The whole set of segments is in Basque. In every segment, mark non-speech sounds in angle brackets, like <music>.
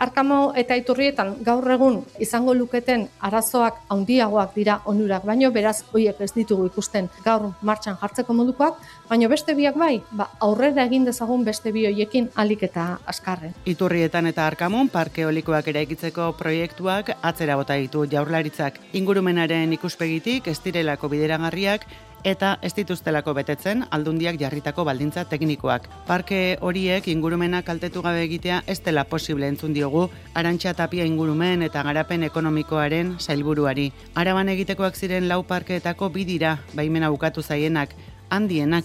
Arkamo eta iturrietan gaur egun izango luketen arazoak handiagoak dira onurak, baino beraz hoiek ez ditugu ikusten gaur martxan jartzeko modukoak, baino beste biak bai, ba, aurrera egin dezagun beste bi hoiekin alik eta askarren. Iturrietan eta Arkamon parke eolikoak eraikitzeko proiektuak atzera bota ditu jaurlaritzak ingurumenaren ikuspegitik ez direlako bideragarriak eta ez dituztelako betetzen aldundiak jarritako baldintza teknikoak. Parke horiek ingurumena kaltetu gabe egitea ez dela posible entzun diogu Arantxa Tapia ingurumen eta garapen ekonomikoaren zailburuari. Araban egitekoak ziren lau parkeetako bidira baimena bukatu zaienak, handienak,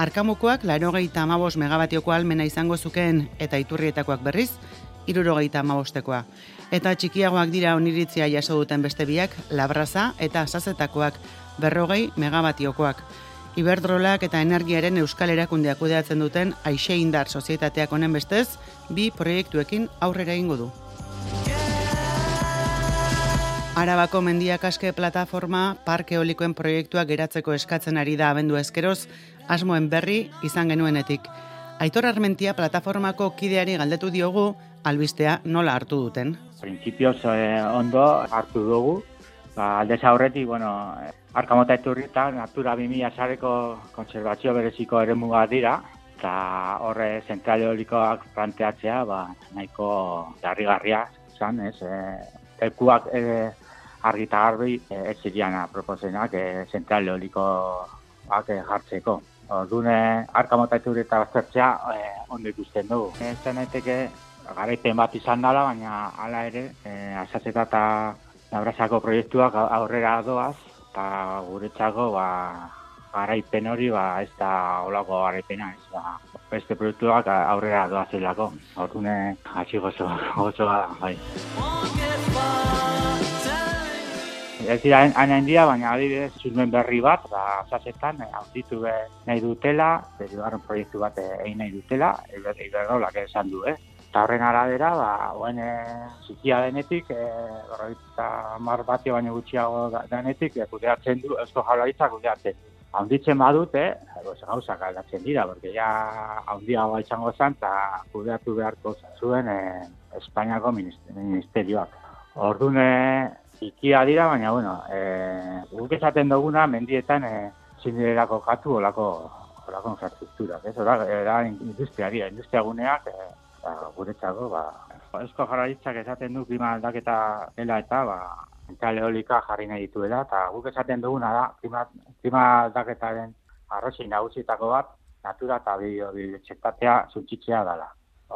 Arkamukoak larogeita amabos megabatioko almena izango zuken eta iturrietakoak berriz, irurogeita amabostekoa. Eta txikiagoak dira oniritzia jaso duten beste biak, labraza eta sazetakoak berrogei megabatiokoak. Iberdrolak eta energiaren euskal erakundeak kudeatzen duten aixe indar sozietateak honen bestez, bi proiektuekin aurrera ingo du. Arabako mendiak aske plataforma parke olikoen proiektuak geratzeko eskatzen ari da abendu eskeroz, asmoen berri izan genuenetik. Aitor Armentia plataformako kideari galdetu diogu, albistea nola hartu duten. Principios eh, ondo hartu dugu, ba, aldez aurretik, bueno, Arkamota eturrita, Natura 2000 sareko konservazio bereziko ere dira, eta horre zentrale olikoak planteatzea, ba, nahiko jarrigarria zan, ez, e, ekuak e, argita garbi e, ez zirian aproposenak e, zentrale olikoak e, jartzeko. Ordune, arkamota eturrita baztertzea e, ondo ikusten dugu. Ez zeneteke, garaipen bat izan dela, baina hala ere, e, eta Nabrazako proiektuak aurrera doaz, eta guretzako ba, garaipen hori ba, ez da olako garaipena, ez da beste proiektuak aurrera doa zelako. Hortune hasi gozo, gozo bai. Ez dira hain dia, baina adibidez zuzmen berri bat, ba, zazetan, hauzitu nahi dutela, deribarren proiektu bat egin nahi dutela, iberrolak esan du, eh? Eta horren arabera, ba, oen e, zikia denetik, e, mar batio baino gutxiago denetik, e, kudeatzen du, eusko jaularitza kudeatzen. Haunditzen badut, eh, gauzak aldatzen dira, porque ja haundia hau izango zen, eta kudeatu beharko zuen e, Espainiako ministerioak. Orduan, zikia dira, baina, bueno, e, guk esaten duguna, mendietan, e, zindirerako katu olako, olako infrastruktura. Ez, era, industriaria, industria guneak, e, ba, guretzako, ba, eusko jarraritzak esaten du klima aldaketa dela eta, ba, entzale eolika jarri nahi dituela, eta guk esaten duguna da, klima, klima aldaketaren arrozi nagusitako bat, natura eta biotxetatea zuntzitzea dela.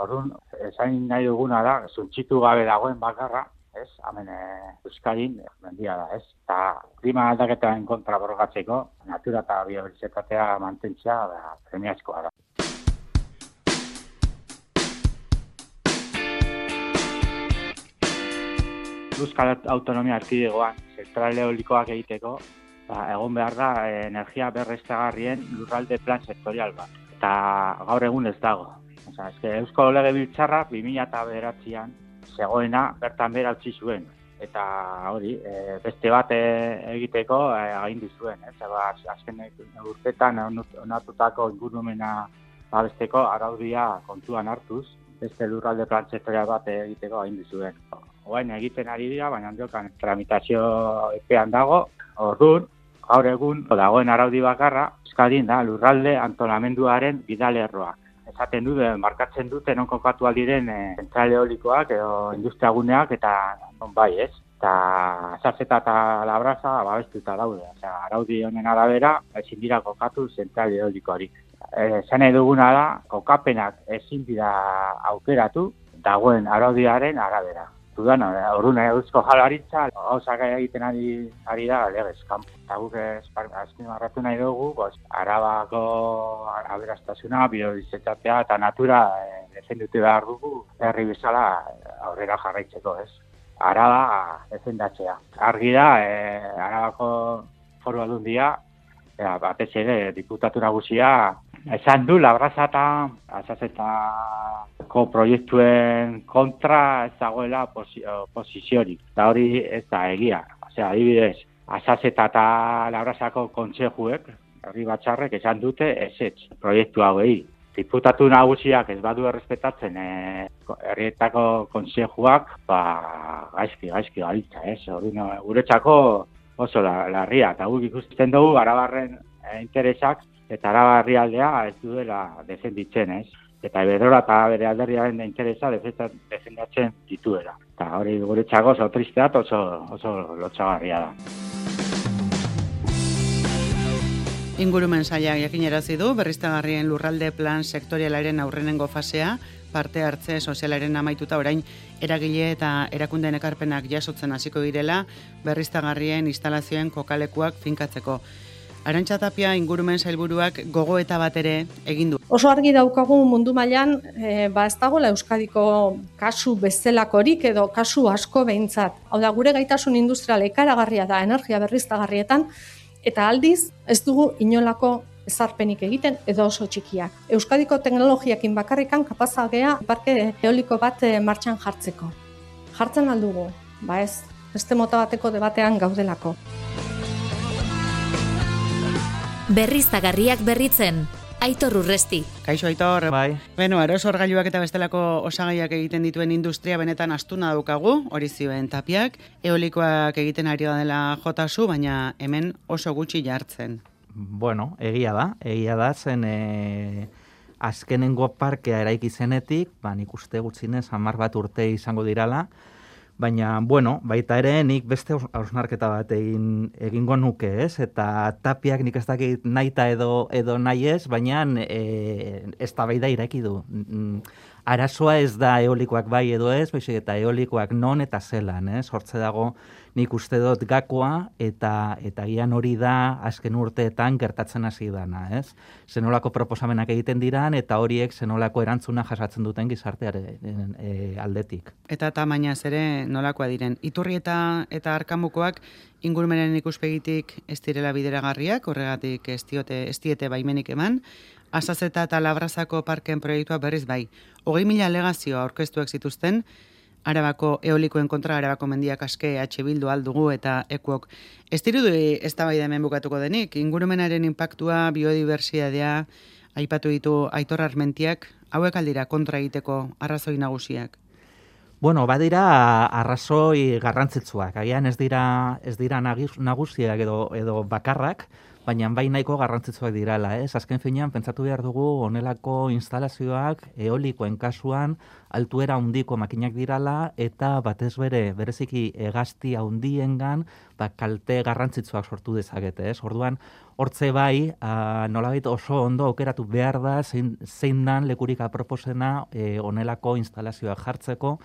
Orduan, esain nahi duguna da, zuntzitu gabe dagoen bakarra, ez, hemen e, Euskadin, mendia da, ez, eta klima aldaketaren kontra borgatzeko, natura eta biotxetatea mantentzea, ba, premiazkoa da. Euskal Autonomia Arkidegoan zentrale eolikoak egiteko, ba, egon behar da energia berreztagarrien lurralde plan sektorial bat. Eta gaur egun ez dago. Osa, ezke, Eusko Lege Biltzarra 2000 eta beratzean zegoena bertan bera utzi zuen. Eta hori, e, beste bat e, egiteko e, agindu zuen. Ez? Eba, azken urtetan onatutako ingurumena babesteko araudia kontuan hartuz, beste lurralde plan sektorial bat egiteko agindu zuen oain egiten ari dira, baina ondokan tramitazio epean dago, orduan, gaur egun, dagoen araudi bakarra, eskadin da, lurralde antolamenduaren bidalerroa. Esaten dute, markatzen dute, non kokatu aldiren e, eh, zentrale eolikoak edo industriaguneak eta non bai ez. Eta zazeta eta labraza babestuta daude. Osea, araudi honen arabera, ezin dira kokatu zentrale eolikoari. E, Zene duguna da, kokapenak ezin dira aukeratu, dagoen araudiaren arabera. Dudan, horren eusko jalaritza, gauzak egiten ari, ari da, legez, kampu. Eta guk azkin marratu nahi dugu, boz, arabako aberaztasuna, biodizetatea eta natura e, defendute behar dugu, herri bezala aurrera jarraitzeko, ez? Araba defendatzea. Argi da, e, arabako foru aldundia, e, batez ere, diputatu nagusia, esan du, labraza eta azazetako proiektuen kontra ez dagoela posiziorik. Eta hori ez da egia. Osea, adibidez, azazeta eta labrazako kontsejuek, herri batxarrek esan dute ezetz proiektu hauei. diputatu nagusiak ez badu errespetatzen e, herrietako konsejuak, ba, gaizki, gaizki gaitza, ez? Hori no, guretzako oso larria, eta guk ikusten dugu arabarren interesak, eta arabarri aldea ez duela defenditzen, ez? Eta bedora eta bere alderriaren interesa defendatzen dituela. Eta hori guretzako oso tristeat oso, oso lotxagarria da. Ingurumen saia jakinerazi du berriztagarrien lurralde plan sektorialaren aurrenengo fasea, parte hartze sozialaren amaituta orain eragile eta erakundeen ekarpenak jasotzen hasiko direla berriztagarrien instalazioen kokalekuak finkatzeko. Arantxa Tapia ingurumen sailburuak gogo eta bat ere egin du. Oso argi daukagu mundu mailan e, ba ez dagoela Euskadiko kasu bezelakorik edo kasu asko behintzat. Hau da gure gaitasun industrial ekaragarria da energia berriztagarrietan eta aldiz ez dugu inolako ezarpenik egiten edo oso txikiak. Euskadiko teknologiakin bakarrikan kapazagea parke eoliko bat eh, martxan jartzeko. Jartzen aldugu, ba ez, beste mota bateko debatean gaudelako. Berriztagarriak berritzen, Aitor Urresti. Kaixo Aitor. Bai. Beno, aerosorgailuak eta bestelako osagaiak egiten dituen industria benetan astuna daukagu, hori zioen tapiak, eolikoak egiten ari da dela jotasu, baina hemen oso gutxi jartzen. Bueno, egia da, egia da, zen e, azkenengo parkea eraiki zenetik, ba, nik uste gutxinez, hamar bat urte izango dirala, Baina, bueno, baita ere, nik beste hausnarketa bat egin, egingo nuke, ez? Eta tapiak nik ez dakit nahi edo, edo nahi ez, baina e, ez da bai da ireki du. Mm, arazoa ez da eolikoak bai edo ez, baizik eta eolikoak non eta zelan, ez? Hortze dago, nik uste dut gakoa eta eta gian hori da azken urteetan gertatzen hasi dana, ez? Zenolako proposamenak egiten diran eta horiek zenolako erantzuna jasatzen duten gizartearen e, aldetik. Eta tamainaz ere nolakoa diren. Iturri eta eta arkamukoak ingurumenen ikuspegitik ez direla bideragarriak, horregatik ez diote ez diete baimenik eman. Azazeta eta Labrazako parken proiektua berriz bai. Hogei mila alegazioa aurkeztuak zituzten, Arabako eolikoen kontra Arabako mendiak aske H bildu aldugu eta ekuok. Ez dirudu ez da bai hemen bukatuko denik, ingurumenaren impactua, biodiversiadea, aipatu ditu aitor armentiak, hauek aldira kontra egiteko arrazoi nagusiak. Bueno, badira arrazoi garrantzitsuak. Agian ez dira ez dira nagusiak edo edo bakarrak, baina bai nahiko garrantzitsuak dirala, ez? Azken finean pentsatu behar dugu honelako instalazioak eolikoen kasuan altuera handiko makinak dirala eta batez bere bereziki hegazti handiengan ba kalte garrantzitsuak sortu dezakete, ez? Orduan hortze bai, a, nolabait oso ondo aukeratu behar da zein, zein dan lekurik aproposena e, honelako instalazioak jartzeko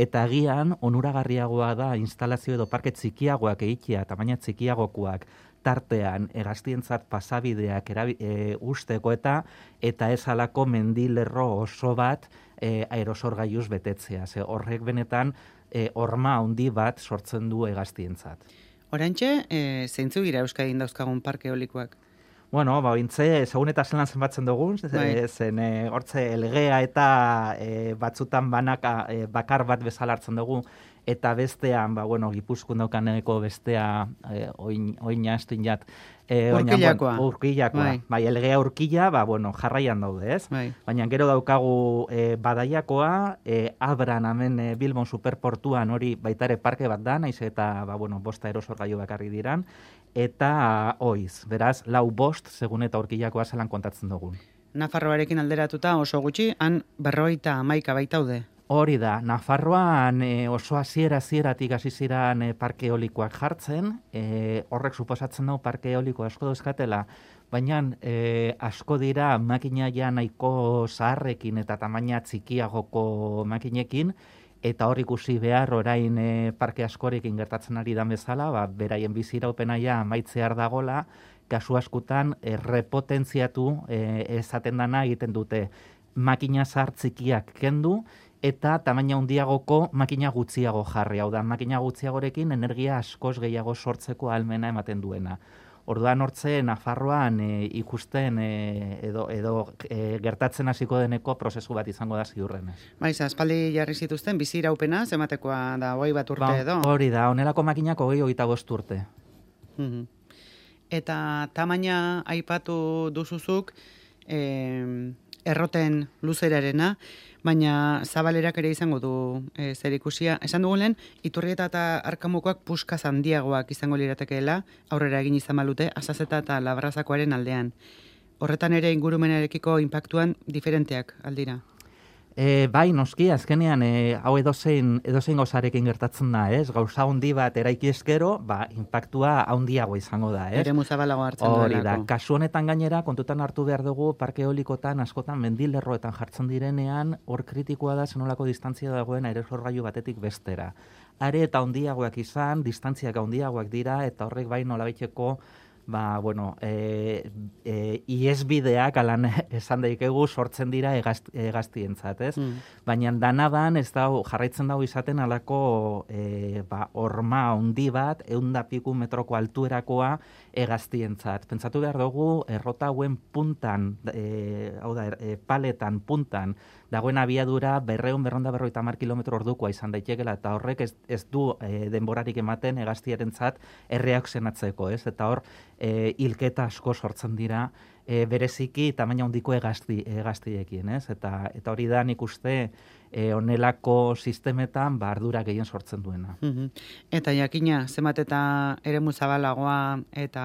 eta agian onuragarriagoa da instalazio edo parke txikiagoak egitea, tamaina txikiagokoak tartean egaztientzat pasabideak erabi, e, usteko eta eta ez alako mendilerro oso bat e, aerosorgaiuz betetzea. Ze horrek benetan e, horma handi bat sortzen du egaztientzat. Orantxe, e, zeintzu gira Euskadin dauzkagun parke olikoak? Bueno, ba, bintze, segun eta zelan zenbatzen dugu, bai. zen, e, hortze, elgea eta e, batzutan banaka, e, bakar bat bezala hartzen dugu, eta bestean, ba, bueno, gipuzkun daukaneko bestea, e, oin, oin jaztin jat, e, urkillakoa. urkillakoa. Bai. bai, elgea urkilla, ba, bueno, jarraian daude, ez? Bai. Baina gero daukagu e, badaiakoa, e, abran hemen e, Bilbon superportuan hori baitare parke bat da, naiz eta, ba, bueno, bosta erosor bakarri diran, eta oiz, beraz, lau bost, segun eta urkillakoa zelan kontatzen dugun. Nafarroarekin alderatuta oso gutxi, han berroita amaika baitaude. Hori da, Nafarroan e, oso hasiera hasieratik hasi ziran e, parke eolikoak jartzen, e, horrek suposatzen du parke eoliko asko dauzkatela, baina e, asko dira makina ja nahiko zaharrekin eta tamaina txikiagoko makinekin, eta hor ikusi behar orain e, parke askorekin gertatzen ari dan bezala, ba, beraien biziraupena ja maitzear dagola, kasu askutan e, repotentziatu e, esaten dana egiten dute. Makina zahar txikiak kendu, eta tamaina handiagoko makina gutxiago jarri. Hau da, makina gutxiagorekin energia askoz gehiago sortzeko almena ematen duena. Orduan hortze Nafarroan e, ikusten e, edo, edo e, gertatzen hasiko deneko prozesu bat izango da ziurrenez. Baiz, aspaldi jarri zituzten bizi iraupena zematekoa da hoi bat urte ba, edo. Hori da, honelako makinak hogei hogeita urte. Mhm. Eta tamaina aipatu duzuzuk, eh, erroten luzerarena, baina zabalerak ere izango du e, zer ikusia. Esan dugu lehen, iturrieta eta arkamukoak puskaz handiagoak izango liratekeela, aurrera egin izan balute, azazeta eta labrazakoaren aldean. Horretan ere ingurumenarekiko impactuan diferenteak aldira. E, bai, noski, azkenean, e, hau edozein, edozein gozarekin gertatzen da, ez? Gauza handi bat eraiki eskero, ba, impactua handiago izango da, ez? Ere muzabalago hartzen Hori da, kasu honetan gainera, kontutan hartu behar dugu, parke eolikotan, askotan, mendilerroetan jartzen direnean, hor kritikoa da, zenolako distantzia dagoen aerosorgailu batetik bestera. Are eta handiagoak izan, distantziak handiagoak dira, eta horrek bai nolabaiteko ba, bueno, e, e, iesbideak alan <laughs> esan daikegu sortzen dira egaztientzat, ez? Mm. Baina danadan ez da jarraitzen dago izaten alako e, ba, orma handi bat, eunda piku metroko altuerakoa egaztientzat. Pentsatu behar dugu, errota hauen puntan, e, hau da, e, paletan, puntan, dagoen abiadura berreun berronda berroita mar kilometro ordukoa izan daitekela, eta horrek ez, ez du e, denborarik ematen egaztiaren zat erreak ez? Eta hor, e, ilketa asko sortzen dira, e, bereziki tamaina handiko egazti, egaztiekin, ez? Eta, eta hori da nik uste e, onelako sistemetan ba, ardura gehien sortzen duena. Eta jakina, zemat eta ere muzabalagoa eta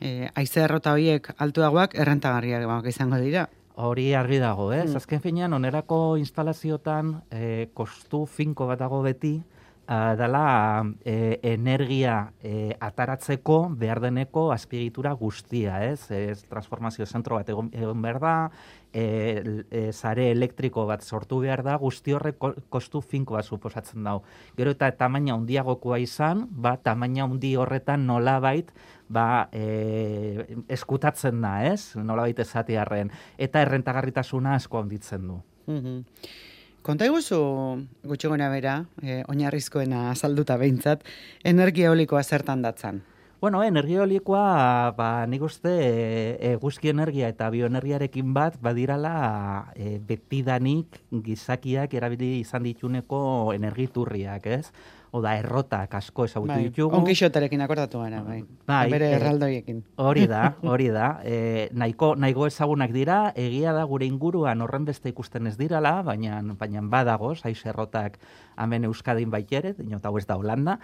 e, aize errota horiek altuagoak errentagarriak izango dira. Hori argi dago, ez? Mm. Azken finean, onerako instalaziotan e, kostu finko bat dago beti, a, dala e, energia e, ataratzeko behar deneko azpiegitura guztia, ez? Ez transformazio zentro bat egon, egon behar da, e, e, zare elektriko bat sortu behar da, guzti horrek kostu finko bat suposatzen dago. Gero eta tamaina handiagokoa izan, ba, tamaina handi horretan nolabait, ba, e, eskutatzen da, ez? Nolabait ezatiarren. Eta errentagarritasuna asko handitzen du. Mm -hmm. Konta eguzu, gutxi bera, e, oinarrizkoena azalduta behintzat, energia olikoa zertan datzan? Bueno, energia eolikoa, ba, nik uste, e, energia eta bioenergiarekin bat, badirala e, betidanik gizakiak erabili izan dituneko energiturriak, ez? oda errotak asko ezagutu bai, ditugu. Ongi xotarekin akordatu gara, bai. bai Bere erraldoiekin. Hori da, <laughs> hori da. E, nahiko, nahiko ezagunak dira, egia da gure inguruan horren beste ikusten ez dirala, baina, baina badago, zaiz errotak hemen Euskadin baitere, dinot hau ez da Holanda,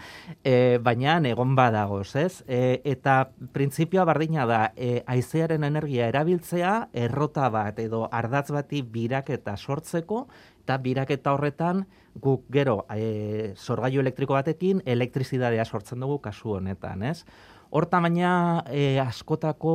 e, baina egon badagoz, ez? E, eta printzipioa bardina da, e, aizearen energia erabiltzea, errota bat edo ardatz bati birak eta sortzeko, eta biraketa horretan guk gero e, sorgailu elektriko batekin elektrizidadea sortzen dugu kasu honetan, ez? Horta baina e, askotako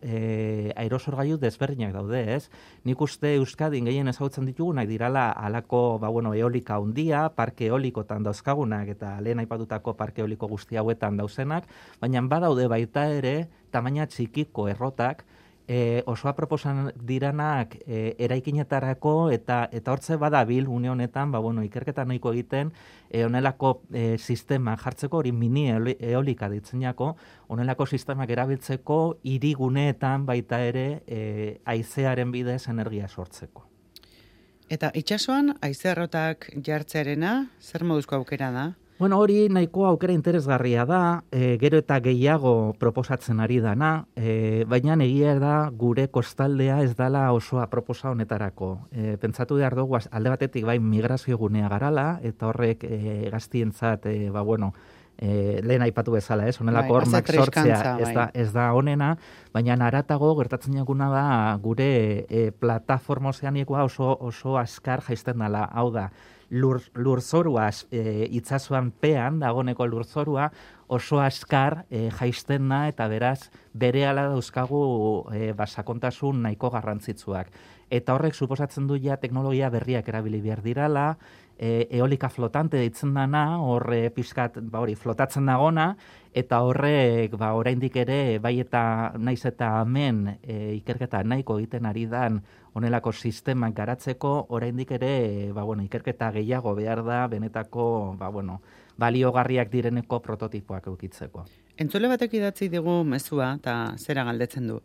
e, aerosorgailu desberdinak daude, ez? Nik uste Euskadin gehien ezagutzen ditugu nahi dirala alako, ba, bueno, eolika handia, parke eolikotan dauzkagunak eta lehen aipatutako parke eoliko guzti hauetan dauzenak, baina badaude baita ere tamaina txikiko errotak, e, osoa proposan diranak e, eraikinetarako eta eta hortze badabil une honetan ba bueno ikerketa nahiko egiten e, onelako e, sistema jartzeko hori mini eolika ditzeinako onelako sistemak erabiltzeko hiriguneetan baita ere e, aizearen bidez energia sortzeko Eta itsasoan aizearrotak jartzearena zer moduzko aukera da? Bueno, hori nahiko aukera interesgarria da, e, gero eta gehiago proposatzen ari dana, e, baina egia da gure kostaldea ez dala osoa proposa honetarako. E, pentsatu behar dugu alde batetik bai migrazio gunea garala, eta horrek e, gaztientzat, e, ba bueno, e, lehen aipatu bezala, ez? Honelako bai, hormak sortzea ez da, bai. ez da onena, baina naratago gertatzen eguna da gure e, plataforma ozeanikoa oso, oso askar jaisten dela, hau da, lur, lurzorua e, itzazuan pean, dagoneko lurzorua, oso askar e, jaisten da eta beraz bere ala dauzkagu e, basakontasun nahiko garrantzitsuak. Eta horrek suposatzen du ja teknologia berriak erabili behar dirala, e, eolika flotante ditzen dana, horre pixkat, ba hori, flotatzen dagona, eta horrek, ba, oraindik ere, bai eta naiz eta hemen e, ikerketa nahiko egiten ari dan honelako sistemak garatzeko, oraindik ere, ba, bueno, ikerketa gehiago behar da, benetako, ba, bueno, baliogarriak direneko prototipoak eukitzeko. Entzule batek idatzi digu mezua, eta zera galdetzen du.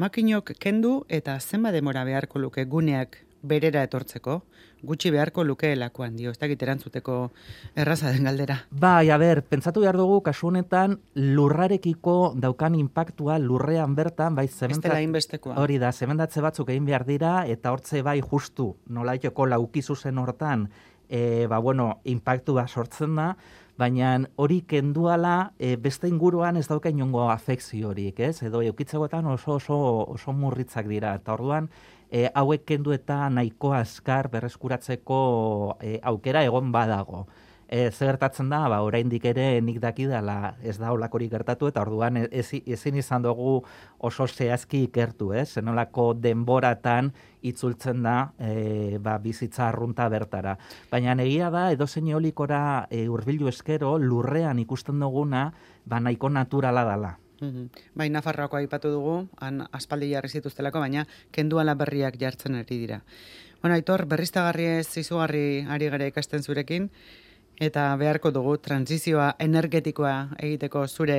Makinok kendu eta zenba demora beharko luke guneak berera etortzeko, gutxi beharko lukeelakoan dio, ez dakit erantzuteko erraza den galdera. Bai, a ber, pentsatu behar dugu, kasu honetan, lurrarekiko daukan impactua lurrean bertan, bai, zementat... Inbestekoa. Hori da, zementatze batzuk egin behar dira, eta hortze bai justu, nola joko laukizu zen hortan, e, ba, bueno, impactu bat sortzen da, baina hori kenduala e, beste inguruan ez dauka inongo afekzio horik, ez? Edo eukitzegoetan oso, oso, oso murritzak dira, eta orduan, e, hauek kendu eta nahiko azkar berreskuratzeko e, aukera egon badago e, gertatzen da, ba, oraindik ere nik dakidala ez da olakori gertatu, eta orduan e, ezin izan dugu oso zehazki ikertu, ez? Zenolako denboratan itzultzen da e, ba, bizitza arrunta bertara. Baina egia da, edo zein eolikora e, urbilu eskero, lurrean ikusten duguna, ba, nahiko naturala dala. Mm Bai, Nafarroako aipatu dugu, han aspaldi jarri zituztelako, baina kenduala berriak jartzen ari dira. Bueno, Aitor, berriztagarri ez izugarri ari gara ikasten zurekin, eta beharko dugu transizioa energetikoa egiteko zure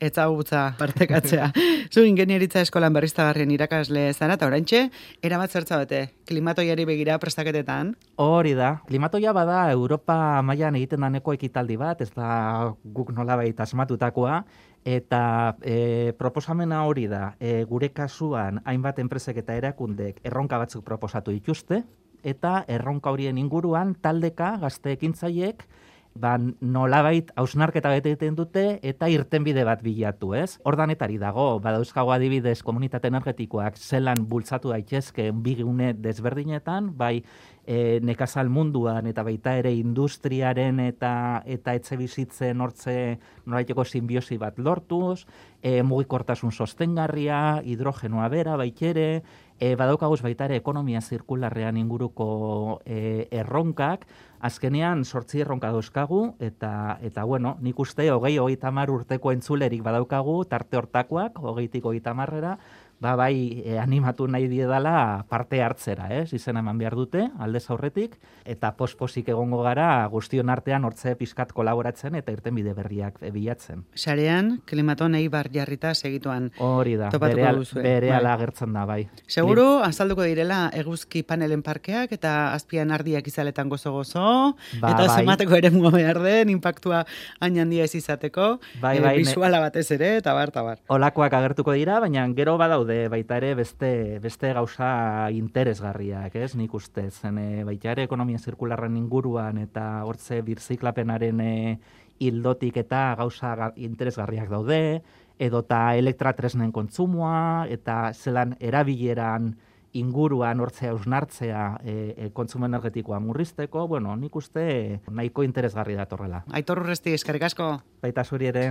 etzagutza <laughs> partekatzea. Zu ingenieritza eskolan berriztagarrien irakasle zara eta oraintxe erabat zertza bete klimatoiari begira prestaketetan. Hori da. Klimatoia bada Europa mailan egiten daneko ekitaldi bat, ez da guk nolabait asmatutakoa eta e, proposamena hori da. E, gure kasuan hainbat enpresek eta erakundek erronka batzuk proposatu dituzte eta erronka horien inguruan taldeka gazte ekintzaiek ba, nolabait hausnarketa bete egiten dute eta irtenbide bat bilatu, ez? Ordanetari dago, badauzkago adibidez komunitate energetikoak zelan bultzatu daitezke bigune desberdinetan, bai e, nekazal munduan eta baita ere industriaren eta eta etxe bizitzen hortze nolaiteko simbiosi bat lortuz, e, mugikortasun sostengarria, hidrogenoa bera baitere, e, badaukaguz baita ere ekonomia zirkularrean inguruko e, erronkak, azkenean sortzi erronka dauzkagu, eta, eta bueno, nik uste hogei hogei tamar urteko entzulerik badaukagu, tarte hortakoak, hogeitik hogei tamarrera, ba, bai e, animatu nahi diedala parte hartzera, ez? Izena eman behar dute, aldez aurretik, eta posposik egongo gara guztion artean hortze pizkat kolaboratzen eta irten bide berriak e, bilatzen. Sarean, klimaton bar jarrita segituan. Hori da, bere, bere bai. agertzen da, bai. Seguro, azalduko direla eguzki panelen parkeak eta azpian ardiak izaletan gozo-gozo, ba, eta bai. zemateko ere mua behar den, impactua hain handia ez izateko, bai, e, bai, visuala batez ere, eta bar, eta bar. Olakoak agertuko dira, baina gero badaude daude baita ere beste, beste gauza interesgarriak, ez? Nik uste, zen e, baita ere ekonomia zirkularren inguruan eta hortze birziklapenaren e, hildotik eta gauza interesgarriak daude, edota elektratresnen kontsumoa eta zelan erabileran inguruan hortzea usnartzea e, e, kontsumo energetikoa murrizteko, bueno, nik uste nahiko interesgarri datorrela. Aitor urresti, eskerrik asko. Baita zuri ere.